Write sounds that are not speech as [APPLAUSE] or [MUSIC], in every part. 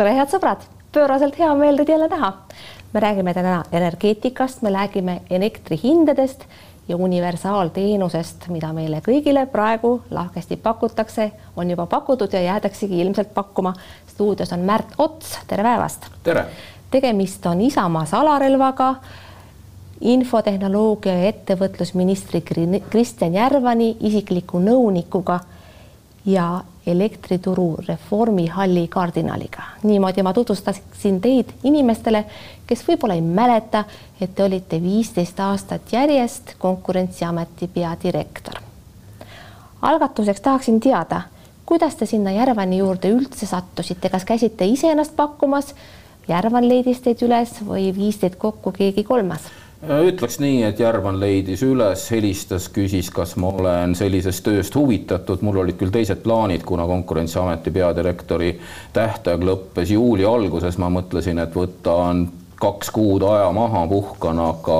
tere, head sõbrad, pööraselt hea meel teid jälle näha. me räägime täna energeetikast, me räägime elektrihindadest ja universaalteenusest, mida meile kõigile praegu lahkesti pakutakse, on juba pakutud ja jäädaksegi ilmselt pakkuma. stuudios on Märt Ots, tere päevast. tere. tegemist on Isamaa salarelvaga infotehnoloogia ja ettevõtlusministri Kristjan Järvani isikliku nõunikuga ja elektrituru reformihalli kardinaliga. niimoodi ma tutvustaksin teid inimestele, kes võib-olla ei mäleta, et te olite viisteist aastat järjest Konkurentsiameti peadirektor. algatuseks tahaksin teada, kuidas te sinna Järvani juurde üldse sattusite, kas käisite ise ennast pakkumas, Järvan leidis teid üles või viis teid kokku keegi kolmas? Ütleks nii, et Järvan leidis üles, helistas, küsis, kas ma olen sellisest tööst huvitatud, mul olid küll teised plaanid, kuna Konkurentsiameti peadirektori tähtaeg lõppes juuli alguses, ma mõtlesin, et võtan kaks kuud aja maha, puhkan, aga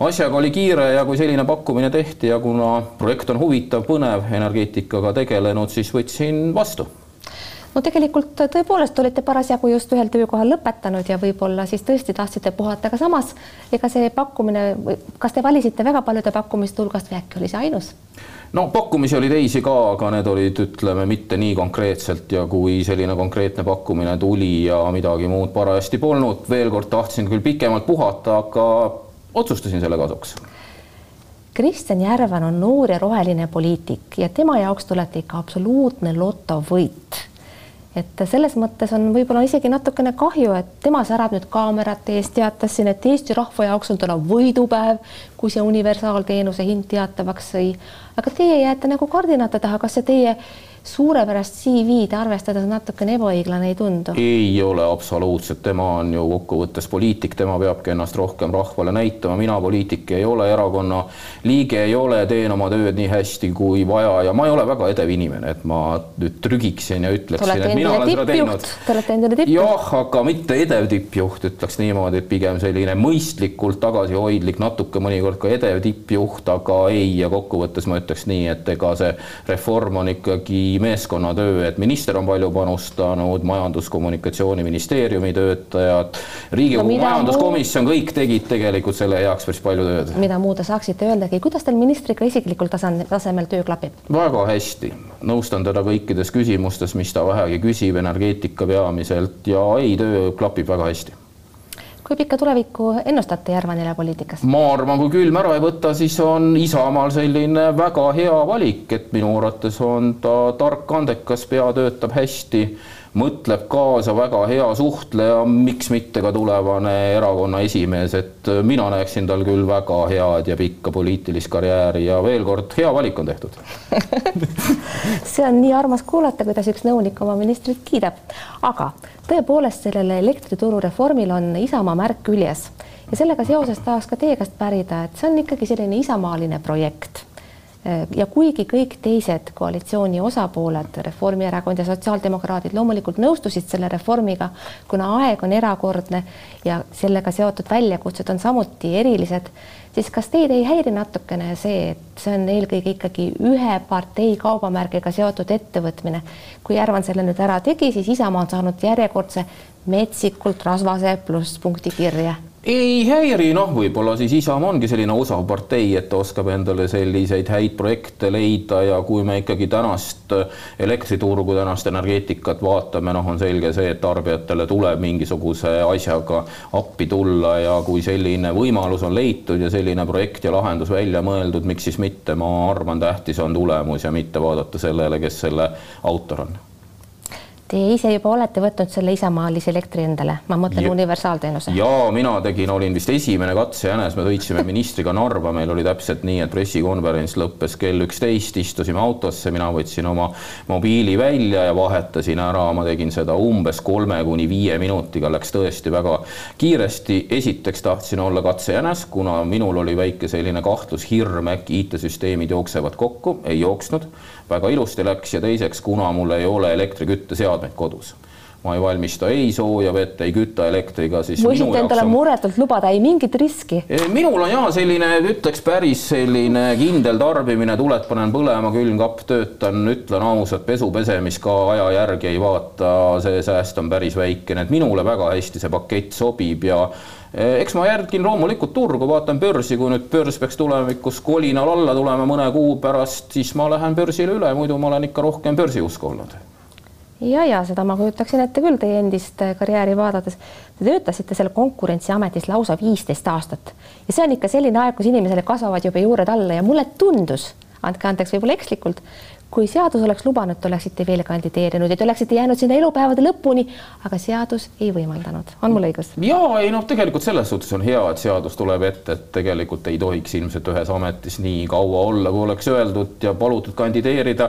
asjaga oli kiire ja kui selline pakkumine tehti ja kuna projekt on huvitav, põnev, energeetikaga tegelenud, siis võtsin vastu no tegelikult tõepoolest olite parasjagu just ühel töökohal lõpetanud ja võib-olla siis tõesti tahtsite puhata, aga samas ega see pakkumine, kas te valisite väga paljude pakkumiste hulgast või äkki oli see ainus? no pakkumisi oli teisi ka, aga need olid, ütleme, mitte nii konkreetselt ja kui selline konkreetne pakkumine tuli ja midagi muud parajasti polnud, veel kord tahtsin küll pikemalt puhata, aga otsustasin selle kasuks Kristjan Järvan on noor ja roheline poliitik ja tema jaoks te olete ikka absoluutne lotovõit et selles mõttes on võib-olla isegi natukene kahju, et tema särab nüüd kaamerate ees, teatas siin, et Eesti rahva jaoks on täna võidupäev, kui see universaalteenuse hind teatavaks sai. aga teie jääte nagu kardinate taha, kas see teie suurepärast CV-d arvestades natukene ebaõiglane ei tundu? ei ole absoluutselt, tema on ju kokkuvõttes poliitik, tema peabki ennast rohkem rahvale näitama, mina poliitik ei ole, erakonna liige ei ole, teen oma tööd nii hästi kui vaja ja ma ei ole väga edev inimene, et ma nüüd trügiksin ja ütleksin, et mina olen seda teinud. Te olete endine tippjuht. jah, aga mitte edev tippjuht, ütleks niimoodi, et pigem selline mõistlikult tagasihoidlik, natuke mõnikord ka edev tippjuht, aga ei, ja kokkuvõttes ma ütleks nii, et ega see reform on ikkagi meeskonnatöö, et minister on palju panustanud, Majandus-Kommunikatsiooniministeeriumi töötajad, Riigikogu no, majanduskomisjon, kõik tegid tegelikult selle heaks päris palju tööd. mida muud te saaksite öeldagi, kuidas teil ministriga isiklikul tasand, tasemel töö klapib? väga hästi, nõustan teda kõikides küsimustes, mis ta vähegi küsib, energeetika peamiselt ja ei, töö klapib väga hästi kui pikka tulevikku ennustate Järvanile poliitikas? ma arvan, kui külm ära ei võta, siis on Isamaal selline väga hea valik, et minu arvates on ta tark, andekas, pea töötab hästi mõtleb kaasa, väga hea suhtleja, miks mitte ka tulevane erakonna esimees, et mina näeksin tal küll väga head ja pikka poliitilist karjääri ja veel kord, hea valik on tehtud [LAUGHS] see on nii armas kuulata, kuidas üks nõunik oma ministrit kiidab, aga tõepoolest sellele elektrituru reformil on Isamaa märk küljes. Ja sellega seoses tahaks ka teie käest pärida, et see on ikkagi selline isamaaline projekt. Ja kuigi kõik teised koalitsiooni osapooled, Reformierakond ja sotsiaaldemokraadid loomulikult nõustusid selle reformiga, kuna aeg on erakordne ja sellega seotud väljakutsed on samuti erilised, siis kas teid ei häiri natukene see, et see on eelkõige ikkagi ühe partei kaubamärgiga seotud ettevõtmine. kui Järvan selle nüüd ära tegi, siis Isamaa on saanud järjekordse metsikult rasvase plusspunkti kirja ei häiri, noh, võib-olla siis Isamaa ongi selline osav partei, et ta oskab endale selliseid häid projekte leida ja kui me ikkagi tänast elektriturgu, tänast energeetikat vaatame, noh, on selge see, et tarbijatele tuleb mingisuguse asjaga appi tulla ja kui selline võimalus on leitud ja selline projekt ja lahendus välja mõeldud, miks siis mitte, ma arvan, tähtis on tulemus ja mitte vaadata sellele, kes selle autor on Teie ise juba olete võtnud selle isamaalise elektri endale, ma mõtlen universaalteenuse. ja mina tegin, olin vist esimene katsejänes, me sõitsime [LAUGHS] ministriga Narva, meil oli täpselt nii, et pressikonverents lõppes kell üksteist, istusime autosse, mina võtsin oma mobiili välja ja vahetasin ära, ma tegin seda umbes kolme kuni viie minutiga, läks tõesti väga kiiresti. esiteks tahtsin olla katsejänes, kuna minul oli väike selline kahtlus, hirm, äkki IT-süsteemid jooksevad kokku, ei jooksnud. Väga ilusti läks. Ja teiseks, kuna mul ei ole elektrikütteseadmeid kodus, ma ei valmista ei sooja vett, ei küta elektriga, siis võisite endale on... muretult lubada, ei mingit riski? minul on jaa selline, ütleks päris selline kindel tarbimine, tuled panen põlema, külmkapp töötan, ütlen ausalt, pesu pesemist ka aja järgi ei vaata, see sääst on päris väikene, et minule väga hästi see pakett sobib ja eh, eks ma järgin loomulikult turgu, vaatan börsi, kui nüüd börs peaks tulevikus kolinal alla tulema mõne kuu pärast, siis ma lähen börsile üle, muidu ma olen ikka rohkem börsiusku olnud ja, ja seda ma kujutaksin ette küll teie endist äh, karjääri vaadates. Te töötasite seal Konkurentsiametis lausa viisteist aastat ja see on ikka selline aeg, kus inimesele kasvavad juba juured alla ja mulle tundus, andke andeks, võib-olla ekslikult, kui seadus oleks lubanud, te oleksite veel kandideerinud ja te oleksite jäänud sinna elupäevade lõpuni, aga seadus ei võimaldanud, on mul õigus? ja ei noh, tegelikult selles suhtes on hea, et seadus tuleb ette, et tegelikult ei tohiks ilmselt ühes ametis nii kaua olla, kui oleks öeldud ja palutud kandideerida.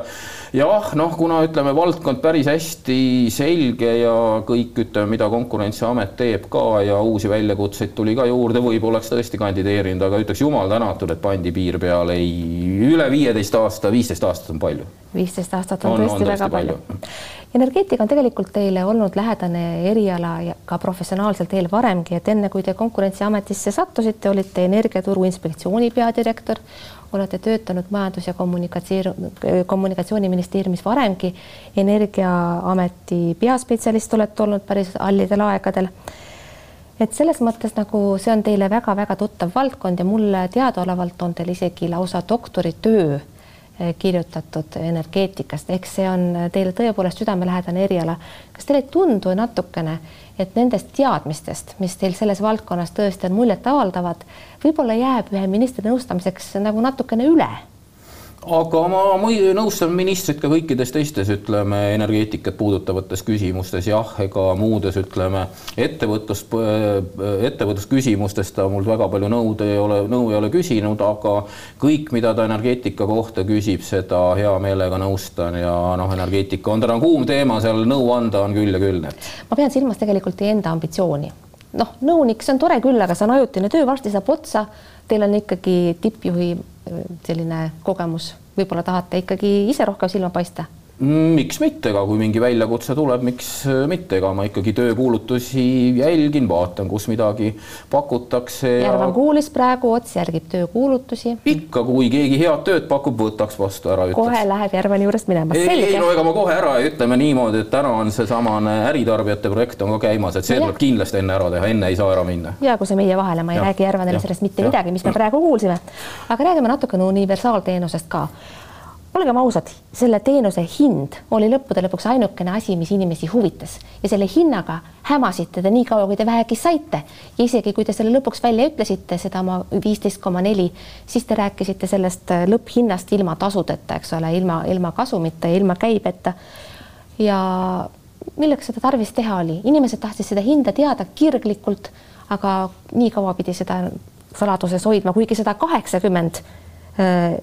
jah, noh, kuna ütleme, valdkond päris hästi selge ja kõik ütleme, mida Konkurentsiamet teeb ka ja uusi väljakutseid tuli ka juurde, võib-olla oleks tõesti kandideerinud, aga ütleks jumal tänatud, et pandi piir peale, ei üle viieteist aasta, viisteist aastat on palju viisteist aastat on, on tõesti on väga palju, palju.. energeetika on tegelikult teile olnud lähedane eriala ja ka professionaalsel teel varemgi, et enne kui te Konkurentsiametisse sattusite, olite Energiaturu Inspektsiooni peadirektor, olete töötanud Majandus- ja Kommunikatsioon, Kommunikatsiooniministeeriumis varemgi, Energiaameti peaspetsialist olete olnud päris hallidel aegadel. Et selles mõttes nagu see on teile väga-väga tuttav valdkond ja mulle teadaolevalt on teil isegi lausa doktoritöö kirjutatud energeetikast, ehk see on teile tõepoolest südamelähedane eriala. kas teile ei tundu natukene, et nendest teadmistest, mis teil selles valdkonnas tõesti on muljetavaldavad, võib-olla jääb ühe ministri nõustamiseks nagu natukene üle? Aga ma nõustan ministrit ka kõikides teistes, ütleme, energeetikat puudutavates küsimustes, jah, ega muudes, ütleme, ettevõtlus, ettevõtlusküsimustes ta mult väga palju nõud ei ole, nõu ei ole küsinud, aga kõik, mida ta energeetika kohta küsib, seda hea meelega nõustan ja noh, energeetika on täna kuum teema, seal nõu anda on küll ja küll. ma pean silmas tegelikult teie enda ambitsiooni. noh, nõunik, see on tore küll, aga see on ajutine töö, varsti saab otsa. Teil on ikkagi tippjuhi selline kogemus, võib-olla tahate ikkagi ise rohkem silma paista miks mitte, aga kui mingi väljakutse tuleb, miks mitte, ega ma ikkagi töökuulutusi jälgin, vaatan, kus midagi pakutakse. Järvan ja... kuulis praegu, Ots järgib töökuulutusi. ikka, kui keegi head tööd pakub, võtaks vastu ära. kohe läheb Järvani juurest minema. ei, ei no ega ma kohe ära ei ütleme niimoodi, et täna on seesamane äritarbijate projekt on ka käimas, et see ja. tuleb kindlasti enne ära teha, enne ei saa ära minna. ja kui see meie vahele, ma ei ja. räägi Järvanile sellest mitte ja. midagi, mis me praegu kuulsime. aga räägime natukene universaalteenusest ka olgem ausad, selle teenuse hind oli lõppude lõpuks ainukene asi, mis inimesi huvitas ja selle hinnaga hämasite te nii kaua, kui te vähegi saite. ja isegi kui te selle lõpuks välja ütlesite, seda oma viisteist koma neli, siis te rääkisite sellest äh, lõpphinnast ilma tasudeta, eks ole, ilma, ilma kasumita ja ilma käibeta. ja milleks seda tarvis teha oli, inimesed tahtsid seda hinda teada kirglikult, aga nii kaua pidi seda saladuses hoidma, kuigi seda kaheksakümmend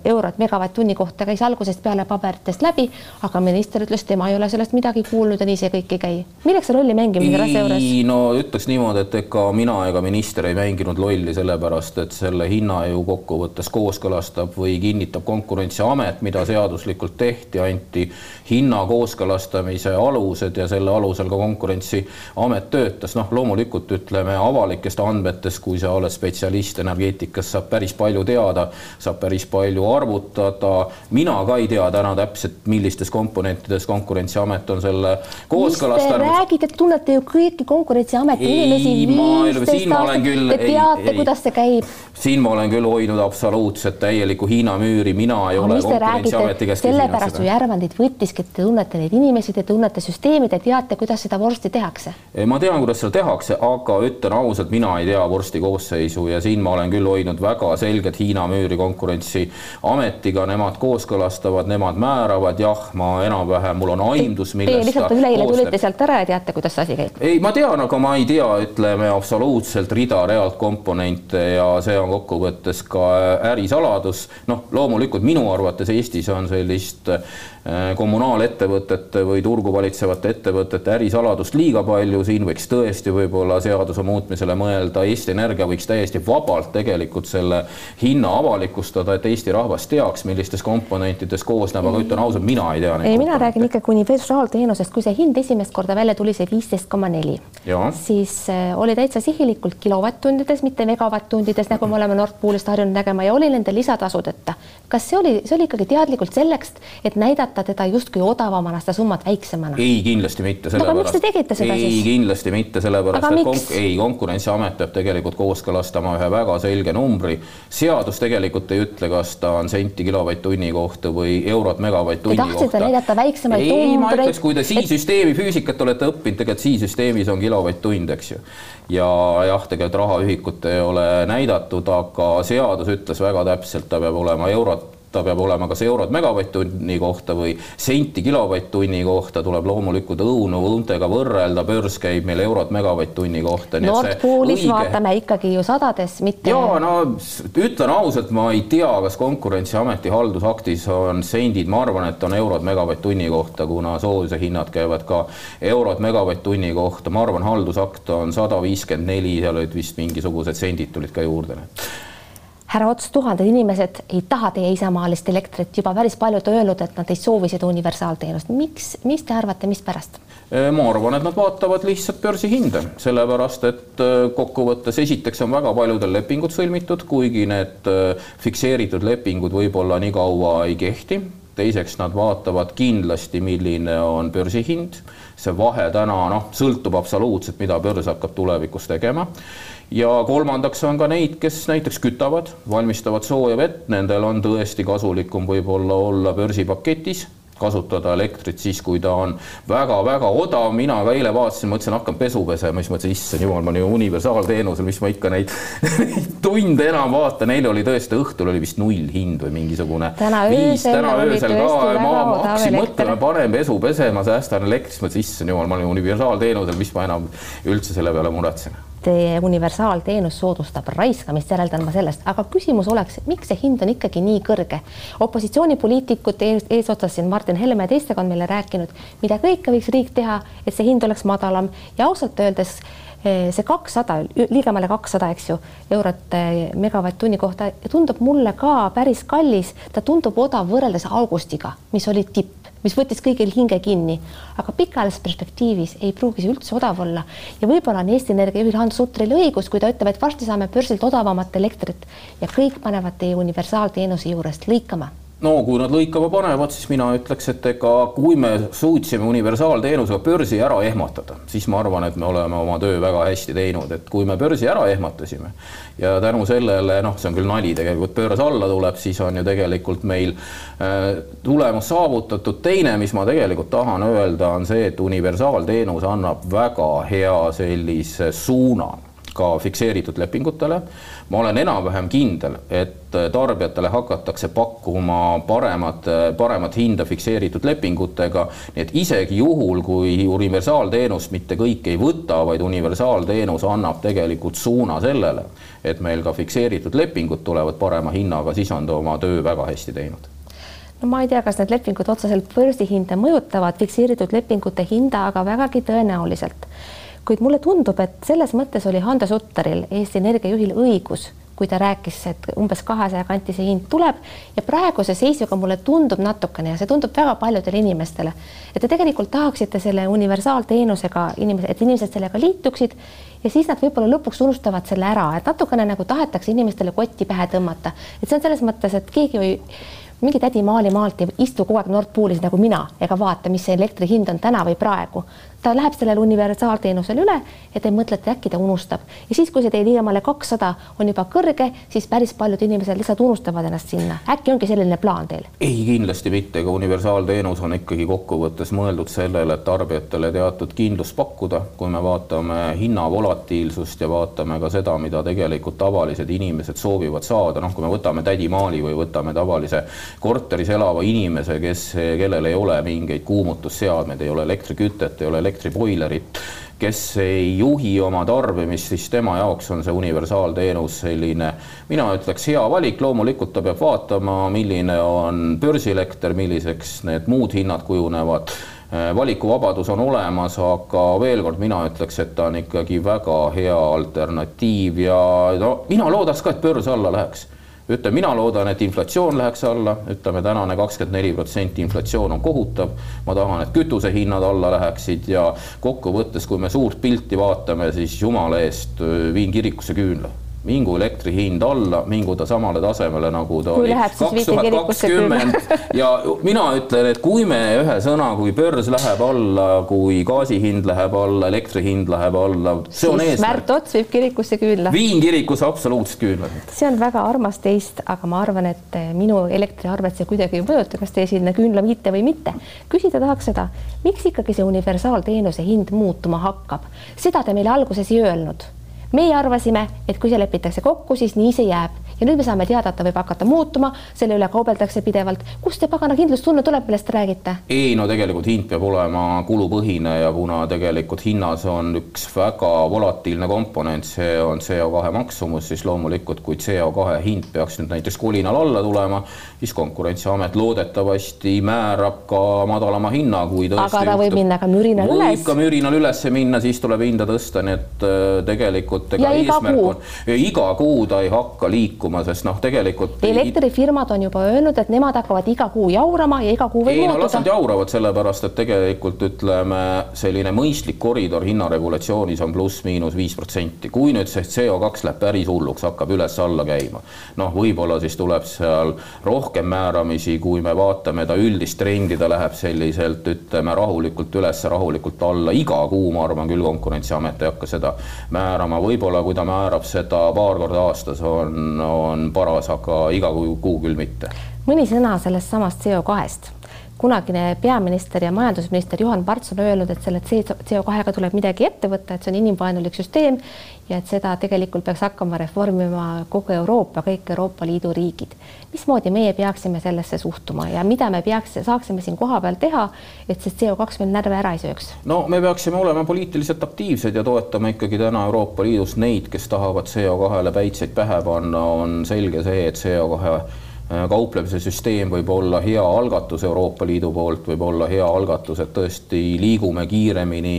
eurot megavatt-tunni kohta käis algusest peale paberitest läbi, aga minister ütles, tema ei ole sellest midagi kuulnud ja nii see kõik ei käi. milleks see rolli mängimine asja juures? no ütleks niimoodi, et ega mina ega minister ei mänginud lolli sellepärast, et selle hinna ju kokkuvõttes kooskõlastab või kinnitab Konkurentsiamet, mida seaduslikult tehti, anti hinna kooskõlastamise alused ja selle alusel ka Konkurentsiamet töötas, noh, loomulikult ütleme avalikest andmetest, kui sa oled spetsialist energeetikas, saab päris palju teada, saab päris päris palju arvutada. mina ka ei tea täna täpselt, millistes komponentides Konkurentsiamet on selle kooskõlastanud. räägite, tunnete ju kõiki Konkurentsiameti inimesi viisteist aastat, te teate, kuidas see käib. siin ma olen küll hoidnud absoluutselt täielikku Hiina müüri, mina ei no, ole Konkurentsiameti käest sellepärast ju Järvandit võttiski, et te tunnete neid inimesi, te tunnete süsteemi, te teate, kuidas seda vorsti tehakse. ma tean, kuidas seda tehakse, aga ütlen ausalt, mina ei tea vorsti koosseisu ja siin ma olen küll hoidnud väga selget Hiina müüri konkurentsi Konkurentsiametiga, nemad kooskõlastavad, nemad määravad, jah, ma enam-vähem, mul on aimdus, millest Teie lihtsalt üleeile tulite sealt ära ja teate, kuidas see asi käib? ei, ma tean, aga ma ei tea, ütleme absoluutselt rida-realt komponente ja see on kokkuvõttes ka ärisaladus. noh, loomulikult minu arvates Eestis on sellist Äh, kommunaalettevõtete või turgu valitsevate ettevõtete ärisaladust liiga palju, siin võiks tõesti võib-olla seaduse muutmisele mõelda, Eesti Energia võiks täiesti vabalt tegelikult selle hinna avalikustada, et Eesti rahvas teaks, millistest komponentidest koosneb, aga ütlen ausalt, mina ei tea. ei, mina räägin ikkagi universaalteenusest, kui see hind esimest korda välja tuli, see viisteist koma neli, siis äh, oli täitsa sihilikult kilovatt-tundides, mitte megavatt-tundides, nagu me oleme Nord Poolist harjunud nägema ja oli nende lisatasudeta. kas see oli, see oli ikkagi teadlikult selleks, et näidata teda justkui odavamana, seda summat väiksemana? ei, kindlasti mitte. aga miks te tegite seda ei, siis? ei, kindlasti mitte, sellepärast et konk ei, Konkurentsiamet peab tegelikult kooskõlastama ühe väga selge numbri. seadus tegelikult ei ütle, kas ta on senti kilovatt-tunni kohta või eurot megavatt-tunni kohta. Te tahtsite näidata väiksemaid ei, numbreid? ma ütleks, kui te si-süsteemi füüsikat olete õppinud, tegelikult si-süsteemis on kilovatt-tund, eks ju. ja jah, tegelikult rahaühikut ei ole näidatud, aga seadus ütles väga täpselt, ta peab olema eurot ta peab olema kas eurod megavatt-tunni kohta või senti kilovatt-tunni kohta, tuleb loomulikult õunu õuntega võrrelda, börs käib meil eurot megavatt-tunni kohta. Nord Poolis õige... vaatame ikkagi ju sadades, mitte. ja no ütlen ausalt, ma ei tea, kas Konkurentsiameti haldusaktis on sendid, ma arvan, et on eurod megavatt-tunni kohta, kuna soojuse hinnad käivad ka eurod megavatt-tunni kohta, ma arvan, haldusakt on sada viiskümmend neli, seal olid vist mingisugused sendid tulid ka juurde härra Ots, tuhanded inimesed ei taha teie isamaalist elektrit, juba päris paljud öelnud, et nad ei soovi seda universaalteenust. miks, mis te arvate, mispärast? ma arvan, et nad vaatavad lihtsalt börsihinda, sellepärast et kokkuvõttes esiteks on väga paljudel lepingud sõlmitud, kuigi need fikseeritud lepingud võib-olla nii kaua ei kehti. teiseks nad vaatavad kindlasti, milline on börsihind, see vahe täna noh, sõltub absoluutselt, mida börs hakkab tulevikus tegema ja kolmandaks on ka neid, kes näiteks kütavad, valmistavad sooja vett, nendel on tõesti kasulikum võib-olla olla börsipaketis kasutada elektrit siis, kui ta on väga-väga odav, mina ka eile vaatasin, mõtlesin, hakkan pesu pesema, siis mõtlesin, issand jumal, ma olen ju universaalteenusel, mis ma ikka neid [LAUGHS] tunde enam vaatan, eile oli tõesti, õhtul oli vist null hind või mingisugune. täna öösel, täna öösel ka, ma hakkasin mõtlema, panen pesu pesema, säästan elektrit, siis mõtlesin, issand jumal, ma olen universaalteenusel, mis ma enam üldse selle peale muretsen Teie universaalteenus soodustab raiskamist, järeldan ma sellest, aga küsimus oleks, miks see hind on ikkagi nii kõrge? opositsioonipoliitikud eesotsas siin Martin Helme ja teistega on meile rääkinud, mida kõike võiks riik teha, et see hind oleks madalam. Ja ausalt öeldes eh, see kakssada, ligemale kakssada, eks ju, eurot eh, megavatt-tunni kohta tundub mulle ka päris kallis, ta tundub odav võrreldes augustiga, mis oli tipp mis võttis kõigil hinge kinni, aga pikaajalises perspektiivis ei pruugi see üldse odav olla. Ja võib-olla on Eesti Energia juhil Hans Sutril õigus, kui ta ütleb, et varsti saame börsilt odavamat elektrit ja kõik panevad teie universaalteenuse juurest lõikama no kui nad lõikama panevad, siis mina ütleks, et ega kui me suutsime universaalteenusega börsi ära ehmatada, siis ma arvan, et me oleme oma töö väga hästi teinud, et kui me börsi ära ehmatasime ja tänu sellele, noh, see on küll nali, tegelikult börs alla tuleb, siis on ju tegelikult meil äh, tulemus saavutatud. teine, mis ma tegelikult tahan öelda, on see, et universaalteenus annab väga hea sellise suuna ka fikseeritud lepingutele. Ma olen enam-vähem kindel, et tarbijatele hakatakse pakkuma paremat, paremat hinda fikseeritud lepingutega. nii et isegi juhul, kui universaalteenust mitte kõik ei võta, vaid universaalteenus annab tegelikult suuna sellele, et meil ka fikseeritud lepingud tulevad parema hinnaga, siis on ta oma töö väga hästi teinud. No ma ei tea, kas need lepingud otseselt börsihinda mõjutavad, fikseeritud lepingute hinda, aga vägagi tõenäoliselt kuid mulle tundub, et selles mõttes oli Hando Sutteril, Eesti Energia juhil õigus, kui ta rääkis, et umbes kahesaja kanti see hind tuleb. Ja praeguse seisuga mulle tundub natukene ja see tundub väga paljudele inimestele, et te tegelikult tahaksite selle universaalteenusega inimesed, et inimesed sellega liituksid ja siis nad võib-olla lõpuks unustavad selle ära, et natukene nagu tahetakse inimestele kotti pähe tõmmata, et see on selles mõttes, et keegi ei mingi tädi Maali maalt ei istu kogu aeg Nord Poolis nagu mina ega vaata, mis see elektri hind on täna või praegu ta läheb sellele universaalteenusele üle ja te mõtlete, äkki ta unustab ja siis, kui see teie ligemale kakssada on juba kõrge, siis päris paljud inimesed lihtsalt unustavad ennast sinna. äkki ongi selline plaan teil? ei, kindlasti mitte, ega universaalteenus on ikkagi kokkuvõttes mõeldud sellele, et tarbijatele teatud kindlust pakkuda, kui me vaatame hinna volatiilsust ja vaatame ka seda, mida tegelikult tavalised inimesed soovivad saada, noh, kui me võtame tädi Maali või võtame tavalise korteris elava inimese, kes, kellel ei ole mingeid kuumutusseadmeid, ei ole elektrikütet, ei ole elektriboilerit, kes ei juhi oma tarbimist, siis tema jaoks on see universaalteenus selline, mina ütleks, hea valik, loomulikult ta peab vaatama, milline on börsielekter, milliseks need muud hinnad kujunevad. Valikuvabadus on olemas, aga veel kord mina ütleks, et ta on ikkagi väga hea alternatiiv ja no mina loodaks ka, et börs alla läheks ütleme, mina loodan, et inflatsioon läheks alla, ütleme tänane kakskümmend neli protsenti inflatsioon on kohutav. ma tahan, et kütusehinnad alla läheksid ja kokkuvõttes, kui me suurt pilti vaatame, siis jumala eest viin kirikusse küünla mingu elektri hind alla, mingu ta samale tasemele, nagu ta kui oli kaks tuhat kakskümmend ja mina ütlen, et kui me ühe sõna, kui börs läheb alla, kui gaasi hind läheb alla, elektri hind läheb alla, see on eesmärk. Märt Ots viib kirikusse küünla. viin kirikusse absoluutselt küünla. see on väga armas teist, aga ma arvan, et minu elektriarvet see kuidagi ei mõjuta, kas te sinna küünla viite või mitte. küsida tahaks seda, miks ikkagi see universaalteenuse hind muutuma hakkab, seda te meile alguses ei öelnud meie arvasime, et kui see lepitakse kokku, siis nii see jääb ja nüüd me saame teada, et ta võib hakata muutuma, selle üle kaubeldakse pidevalt. kust see pagana kindlustunne tuleb, millest te räägite? ei no tegelikult hind peab olema kulupõhine ja kuna tegelikult hinnas on üks väga volatiilne komponent, see on CO2 maksumus, siis loomulikult, kui CO2 hind peaks nüüd näiteks kolinal alla tulema, siis Konkurentsiamet loodetavasti määrab ka madalama hinna, kui tõesti aga ta võib minna ka mürinal üles. võib ka mürinal üles minna, siis tuleb hinda tõsta, nii et äh, tegelikult ega eesmärk on, iga kuu ta ei hakka liikuma liikuma, sest noh, tegelikult elektrifirmad on juba öelnud, et nemad hakkavad iga kuu jaurama ja iga kuu võib ei, muutuda. no las nad jauravad, sellepärast et tegelikult ütleme, selline mõistlik koridor hinnaregulatsioonis on pluss-miinus viis protsenti. kui nüüd see CO2 läheb päris hulluks, hakkab üles-alla käima, noh, võib-olla siis tuleb seal rohkem määramisi, kui me vaatame ta üldist trendi, ta läheb selliselt, ütleme rahulikult üles, rahulikult alla, iga kuu, ma arvan küll, Konkurentsiamet ei hakka seda määrama, võib-olla kui ta määrab seda paar korda aastas, on no, on paras, aga iga kuu, kuu küll mitte. mõni sõna sellest samast CO2-st kunagine peaminister ja majandusminister Juhan Parts on öelnud, et selle CO2-ga tuleb midagi ette võtta, et see on inimvaenulik süsteem ja et seda tegelikult peaks hakkama reformima kogu Euroopa, kõik Euroopa Liidu riigid. mismoodi meie peaksime sellesse suhtuma ja mida me peaks, saaksime siin kohapeal teha, et see CO2 meil närve ära ei sööks? no me peaksime olema poliitiliselt aktiivsed ja toetama ikkagi täna Euroopa Liidus neid, kes tahavad CO2-le päitseid pähe panna, on selge see, et CO2 Äh, kauplemise süsteem võib olla hea algatus Euroopa Liidu poolt, võib olla hea algatus, et tõesti liigume kiiremini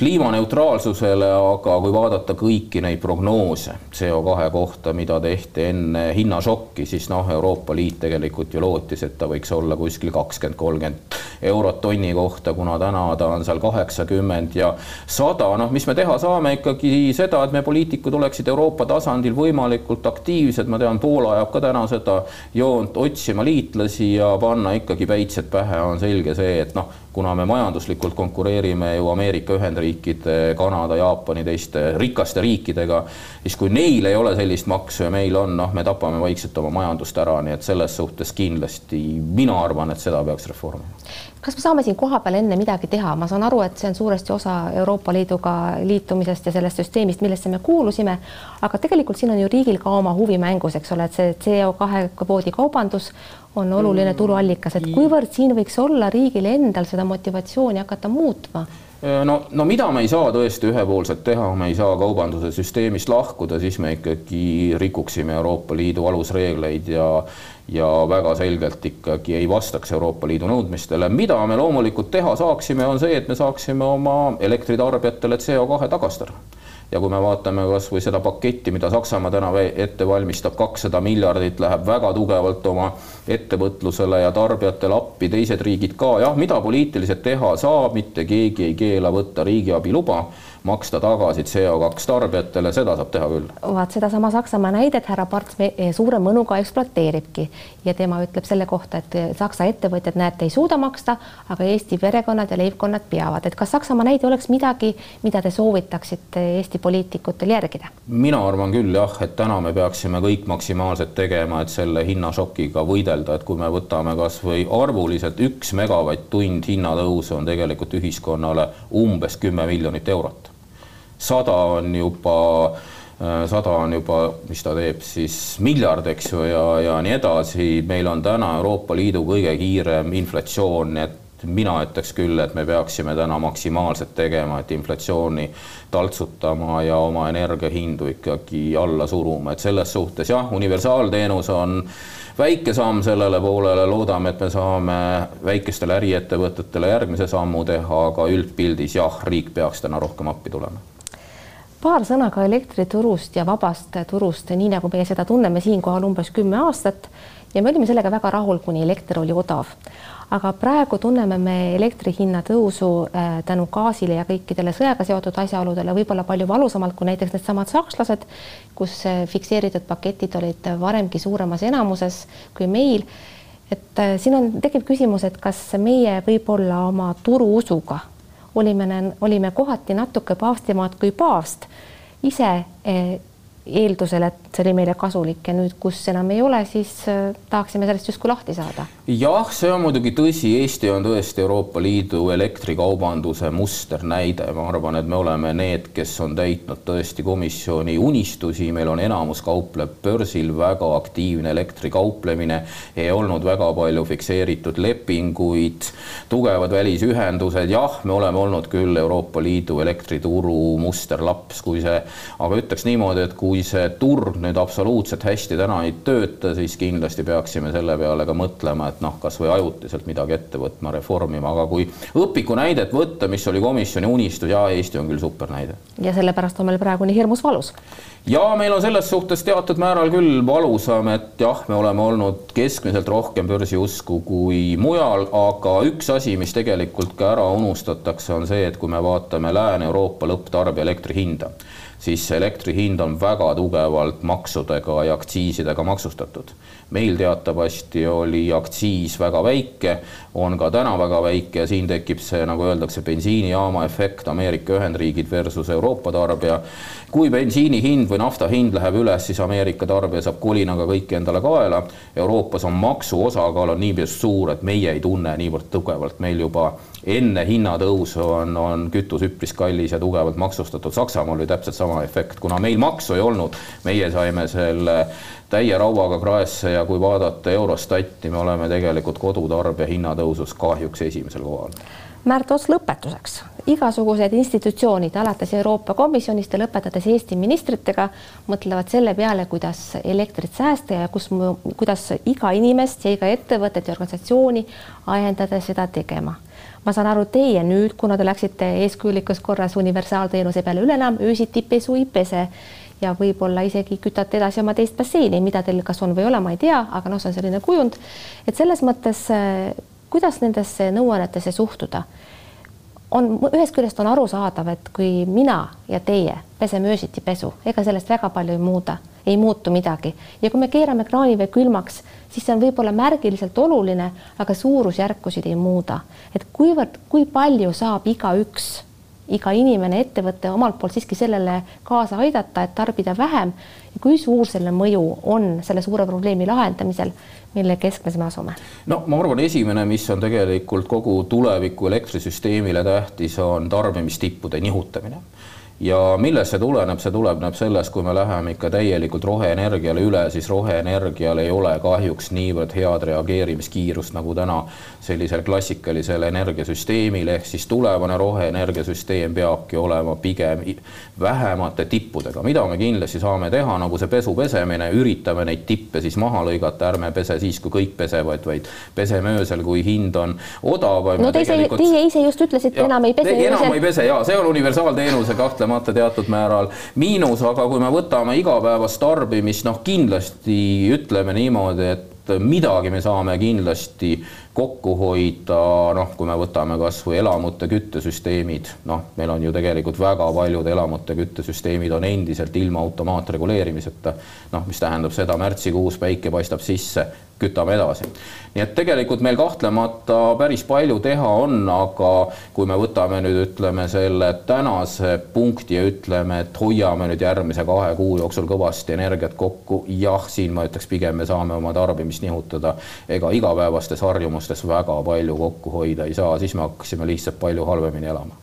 kliimaneutraalsusele, aga kui vaadata kõiki neid prognoose CO2 kohta, mida tehti enne hinnašokki, siis noh, Euroopa Liit tegelikult ju lootis, et ta võiks olla kuskil kakskümmend, kolmkümmend eurot tonni kohta, kuna täna ta on seal kaheksakümmend ja sada, noh, mis me teha saame ikkagi seda, et me poliitikud oleksid Euroopa tasandil võimalikult aktiivsed, ma tean, Poola ajab ka täna seda joont otsima liitlasi ja panna ikkagi päitsed pähe, on selge see, et noh, kuna me majanduslikult konkureerime ju Ameerika Ühendriikide, Kanada, Jaapani, teiste rikaste riikidega, siis kui neil ei ole sellist maksu ja meil on, noh, me tapame vaikselt oma majandust ära, nii et selles suhtes kindlasti mina arvan, et seda peaks reformima. kas me saame siin kohapeal enne midagi teha, ma saan aru, et see on suuresti osa Euroopa Liiduga liitumisest ja sellest süsteemist, millesse me kuulusime, aga tegelikult siin on ju riigil ka oma huvi mängus, eks ole, et see CO2 kvoodi kaubandus on oluline tuluallikas, et kuivõrd siin võiks olla riigil endal seda motivatsiooni hakata muutma? no, no mida me ei saa tõesti ühepoolselt teha, me ei saa kaubanduse süsteemist lahkuda, siis me ikkagi rikuksime Euroopa Liidu alusreegleid ja ja väga selgelt ikkagi ei vastaks Euroopa Liidu nõudmistele. mida me loomulikult teha saaksime, on see, et me saaksime oma elektritarbijatele CO2 tagastada ja kui me vaatame kasvõi seda paketti, mida Saksamaa täna ette valmistab, kakssada miljardit läheb väga tugevalt oma ettevõtlusele ja tarbijatele appi, teised riigid ka, jah, mida poliitiliselt teha saab, mitte keegi ei keela võtta riigiabi luba maksta tagasi CO2 tarbijatele, seda saab teha küll. vaat sedasama Saksamaa näidet härra Parts suure mõnuga ekspluateeribki ja tema ütleb selle kohta, et Saksa ettevõtjad, näete, ei suuda maksta, aga Eesti perekonnad ja leibkonnad peavad, et kas Saksamaa näide oleks midagi, mida te soovitaksite Eesti poliitikutel järgida? mina arvan küll jah, et täna me peaksime kõik maksimaalselt tegema, et selle hinnašokiga võidelda, et kui me võtame kasvõi arvuliselt üks megavatt-tund hinnatõusu on tegelikult ühiskonnale umbes kümme miljonit eurot sada on juba äh, sada on juba, mis ta teeb siis miljard, eks ju, ja, ja nii edasi. meil on täna Euroopa Liidu kõige kiirem inflatsioon, et mina ütleks küll, et me peaksime täna maksimaalselt tegema, et inflatsiooni taltsutama ja oma energiahindu ikkagi alla suruma, et selles suhtes jah, universaalteenus on väike samm sellele poolele, loodame, et me saame väikestele äriettevõtetele järgmise sammu teha, aga üldpildis jah, riik peaks täna rohkem appi tulema paar sõna ka elektriturust ja vabast turust, nii nagu meie seda tunneme siinkohal umbes kümme aastat ja me olime sellega väga rahul, kuni elekter oli odav. aga praegu tunneme me elektri hinna tõusu äh, tänu gaasile ja kõikidele sõjaga seotud asjaoludele võib-olla palju valusamalt kui näiteks needsamad sakslased, kus äh, fikseeritud paketid olid varemgi suuremas enamuses kui meil. et äh, siin on, tekib küsimus, et kas meie võib-olla oma turuusuga olime, olime kohati natuke paavstimaad kui paavst. Ise eeldusel, et see oli meile kasulik ja nüüd, kus enam ei ole, siis äh, tahaksime sellest justkui lahti saada. jah, see on muidugi tõsi, Eesti on tõesti Euroopa Liidu elektrikaubanduse musternäide, ma arvan, et me oleme need, kes on täitnud tõesti komisjoni unistusi, meil on enamus kaupleb börsil, väga aktiivne elektrikauplemine, ei olnud väga palju fikseeritud lepinguid, tugevad välisühendused, jah, me oleme olnud küll Euroopa Liidu elektrituru musterlaps, kui see, aga ütleks niimoodi, et kui kui see turg nüüd absoluutselt hästi täna ei tööta, siis kindlasti peaksime selle peale ka mõtlema, et noh, kasvõi ajutiselt midagi ette võtma, reformima, aga kui õpiku näidet võtta, mis oli komisjoni unistus, ja Eesti on küll supernäide. ja sellepärast on meil praegu nii hirmus valus. ja meil on selles suhtes teatud määral küll valusam, et jah, me oleme olnud keskmiselt rohkem börsiusku kui mujal, aga üks asi, mis tegelikult ka ära unustatakse, on see, et kui me vaatame Lääne-Euroopa lõpptarbija elektri hinda siis elektri hind on väga tugevalt maksudega ja aktsiisidega maksustatud. meil teatavasti oli aktsiis väga väike, on ka täna väga väike ja siin tekib see, nagu öeldakse, bensiinijaama efekt Ameerika Ühendriigid versus Euroopa tarbija. kui bensiini hind või nafta hind läheb üles, siis Ameerika tarbija saab kolinaga kõike endale kaela. Euroopas on maksu osakaal on niivõrd suur, et meie ei tunne niivõrd tugevalt, meil juba enne hinnatõusu on, on kütus üpris kallis ja tugevalt maksustatud. Saksamaal oli täpselt sama efekt, kuna meil maksu ei olnud, meie saime selle täie rauaga kraesse ja kui vaadata Eurostati, me oleme tegelikult kodutarbija hinnatõusus kahjuks esimesel kohal. Märt Ots, lõpetuseks. igasugused institutsioonid, alates Euroopa Komisjonist ja lõpetades Eesti ministritega, mõtlevad selle peale, kuidas elektrit säästa ja kus, kuidas iga inimest ja iga ettevõtet ja organisatsiooni ajendada seda tegema ma saan aru, teie nüüd, kuna te läksite eeskujulikus korras universaalteenuse peale üle enam öösiti pesu ei pese ja võib-olla isegi kütate edasi oma teist basseini, mida teil kas on või ei ole, ma ei tea, aga noh, see on selline kujund. et selles mõttes, äh, kuidas nendesse nõuannetesse suhtuda? On ühest küljest on arusaadav, et kui mina ja teie peseme öösiti pesu, ega sellest väga palju ei muuda, ei muutu midagi ja kui me keerame kraanivee külmaks siis see on võib-olla märgiliselt oluline, aga suurusjärkusid ei muuda. et kuivõrd, kui palju saab igaüks, iga inimene, ettevõte omalt poolt siiski sellele kaasa aidata, et tarbida vähem ja kui suur selle mõju on selle suure probleemi lahendamisel, mille keskmes me asume? no ma arvan, esimene, mis on tegelikult kogu tuleviku elektrisüsteemile tähtis, on tarbimistippude nihutamine ja millest see tuleneb, see tuleneb sellest, kui me läheme ikka täielikult roheenergiale üle, siis roheenergial ei ole kahjuks niivõrd head reageerimiskiirust nagu täna sellisel klassikalisel energiasüsteemil, ehk siis tulevane roheenergiasüsteem peabki olema pigem vähemate tippudega, mida me kindlasti saame teha, nagu see pesu pesemine, üritame neid tippe siis maha lõigata, ärme pese siis, kui kõik pesevad, vaid peseme öösel, kui hind on odavam. no te ise, teie ise just ütlesite, enam ei pese. enam ei pese ja see on universaalteenuse kahtlemata kahtlemata teatud määral. Miinus, aga kui me võtame igapäevast tarbimist, noh, kindlasti ütleme niimoodi, et midagi me saame kindlasti kokku hoida, noh, kui me võtame kasvõi elamute küttesüsteemid, noh, meil on ju tegelikult väga paljud elamute küttesüsteemid on endiselt ilma automaatreguleerimiseta. noh, mis tähendab seda, märtsikuus päike paistab sisse, kütame edasi. nii et tegelikult meil kahtlemata päris palju teha on, aga kui me võtame nüüd ütleme selle tänase punkti ja ütleme, et hoiame nüüd järgmise kahe kuu jooksul kõvasti energiat kokku, jah, siin ma ütleks pigem me saame oma tarbimist nihutada, ega igapäevastes harjumustes väga palju kokku hoida ei saa, siis me hakkasime lihtsalt palju halvemini elama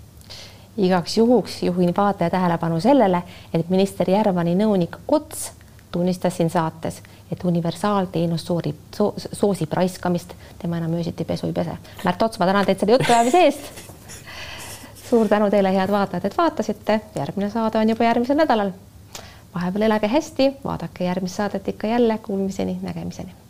igaks juhuks juhin vaataja tähelepanu sellele, et minister Järvani nõunik Ots tunnistas siin saates, et universaalteenus soorib so,, soosib raiskamist, tema enam öösiti pesu ei pese. Märt Ots, ma tänan teid selle jutuajamise eest. suur tänu teile, head vaatajad, et vaatasite, järgmine saade on juba järgmisel nädalal. vahepeal elage hästi, vaadake järgmist saadet ikka jälle, kuulmiseni, nägemiseni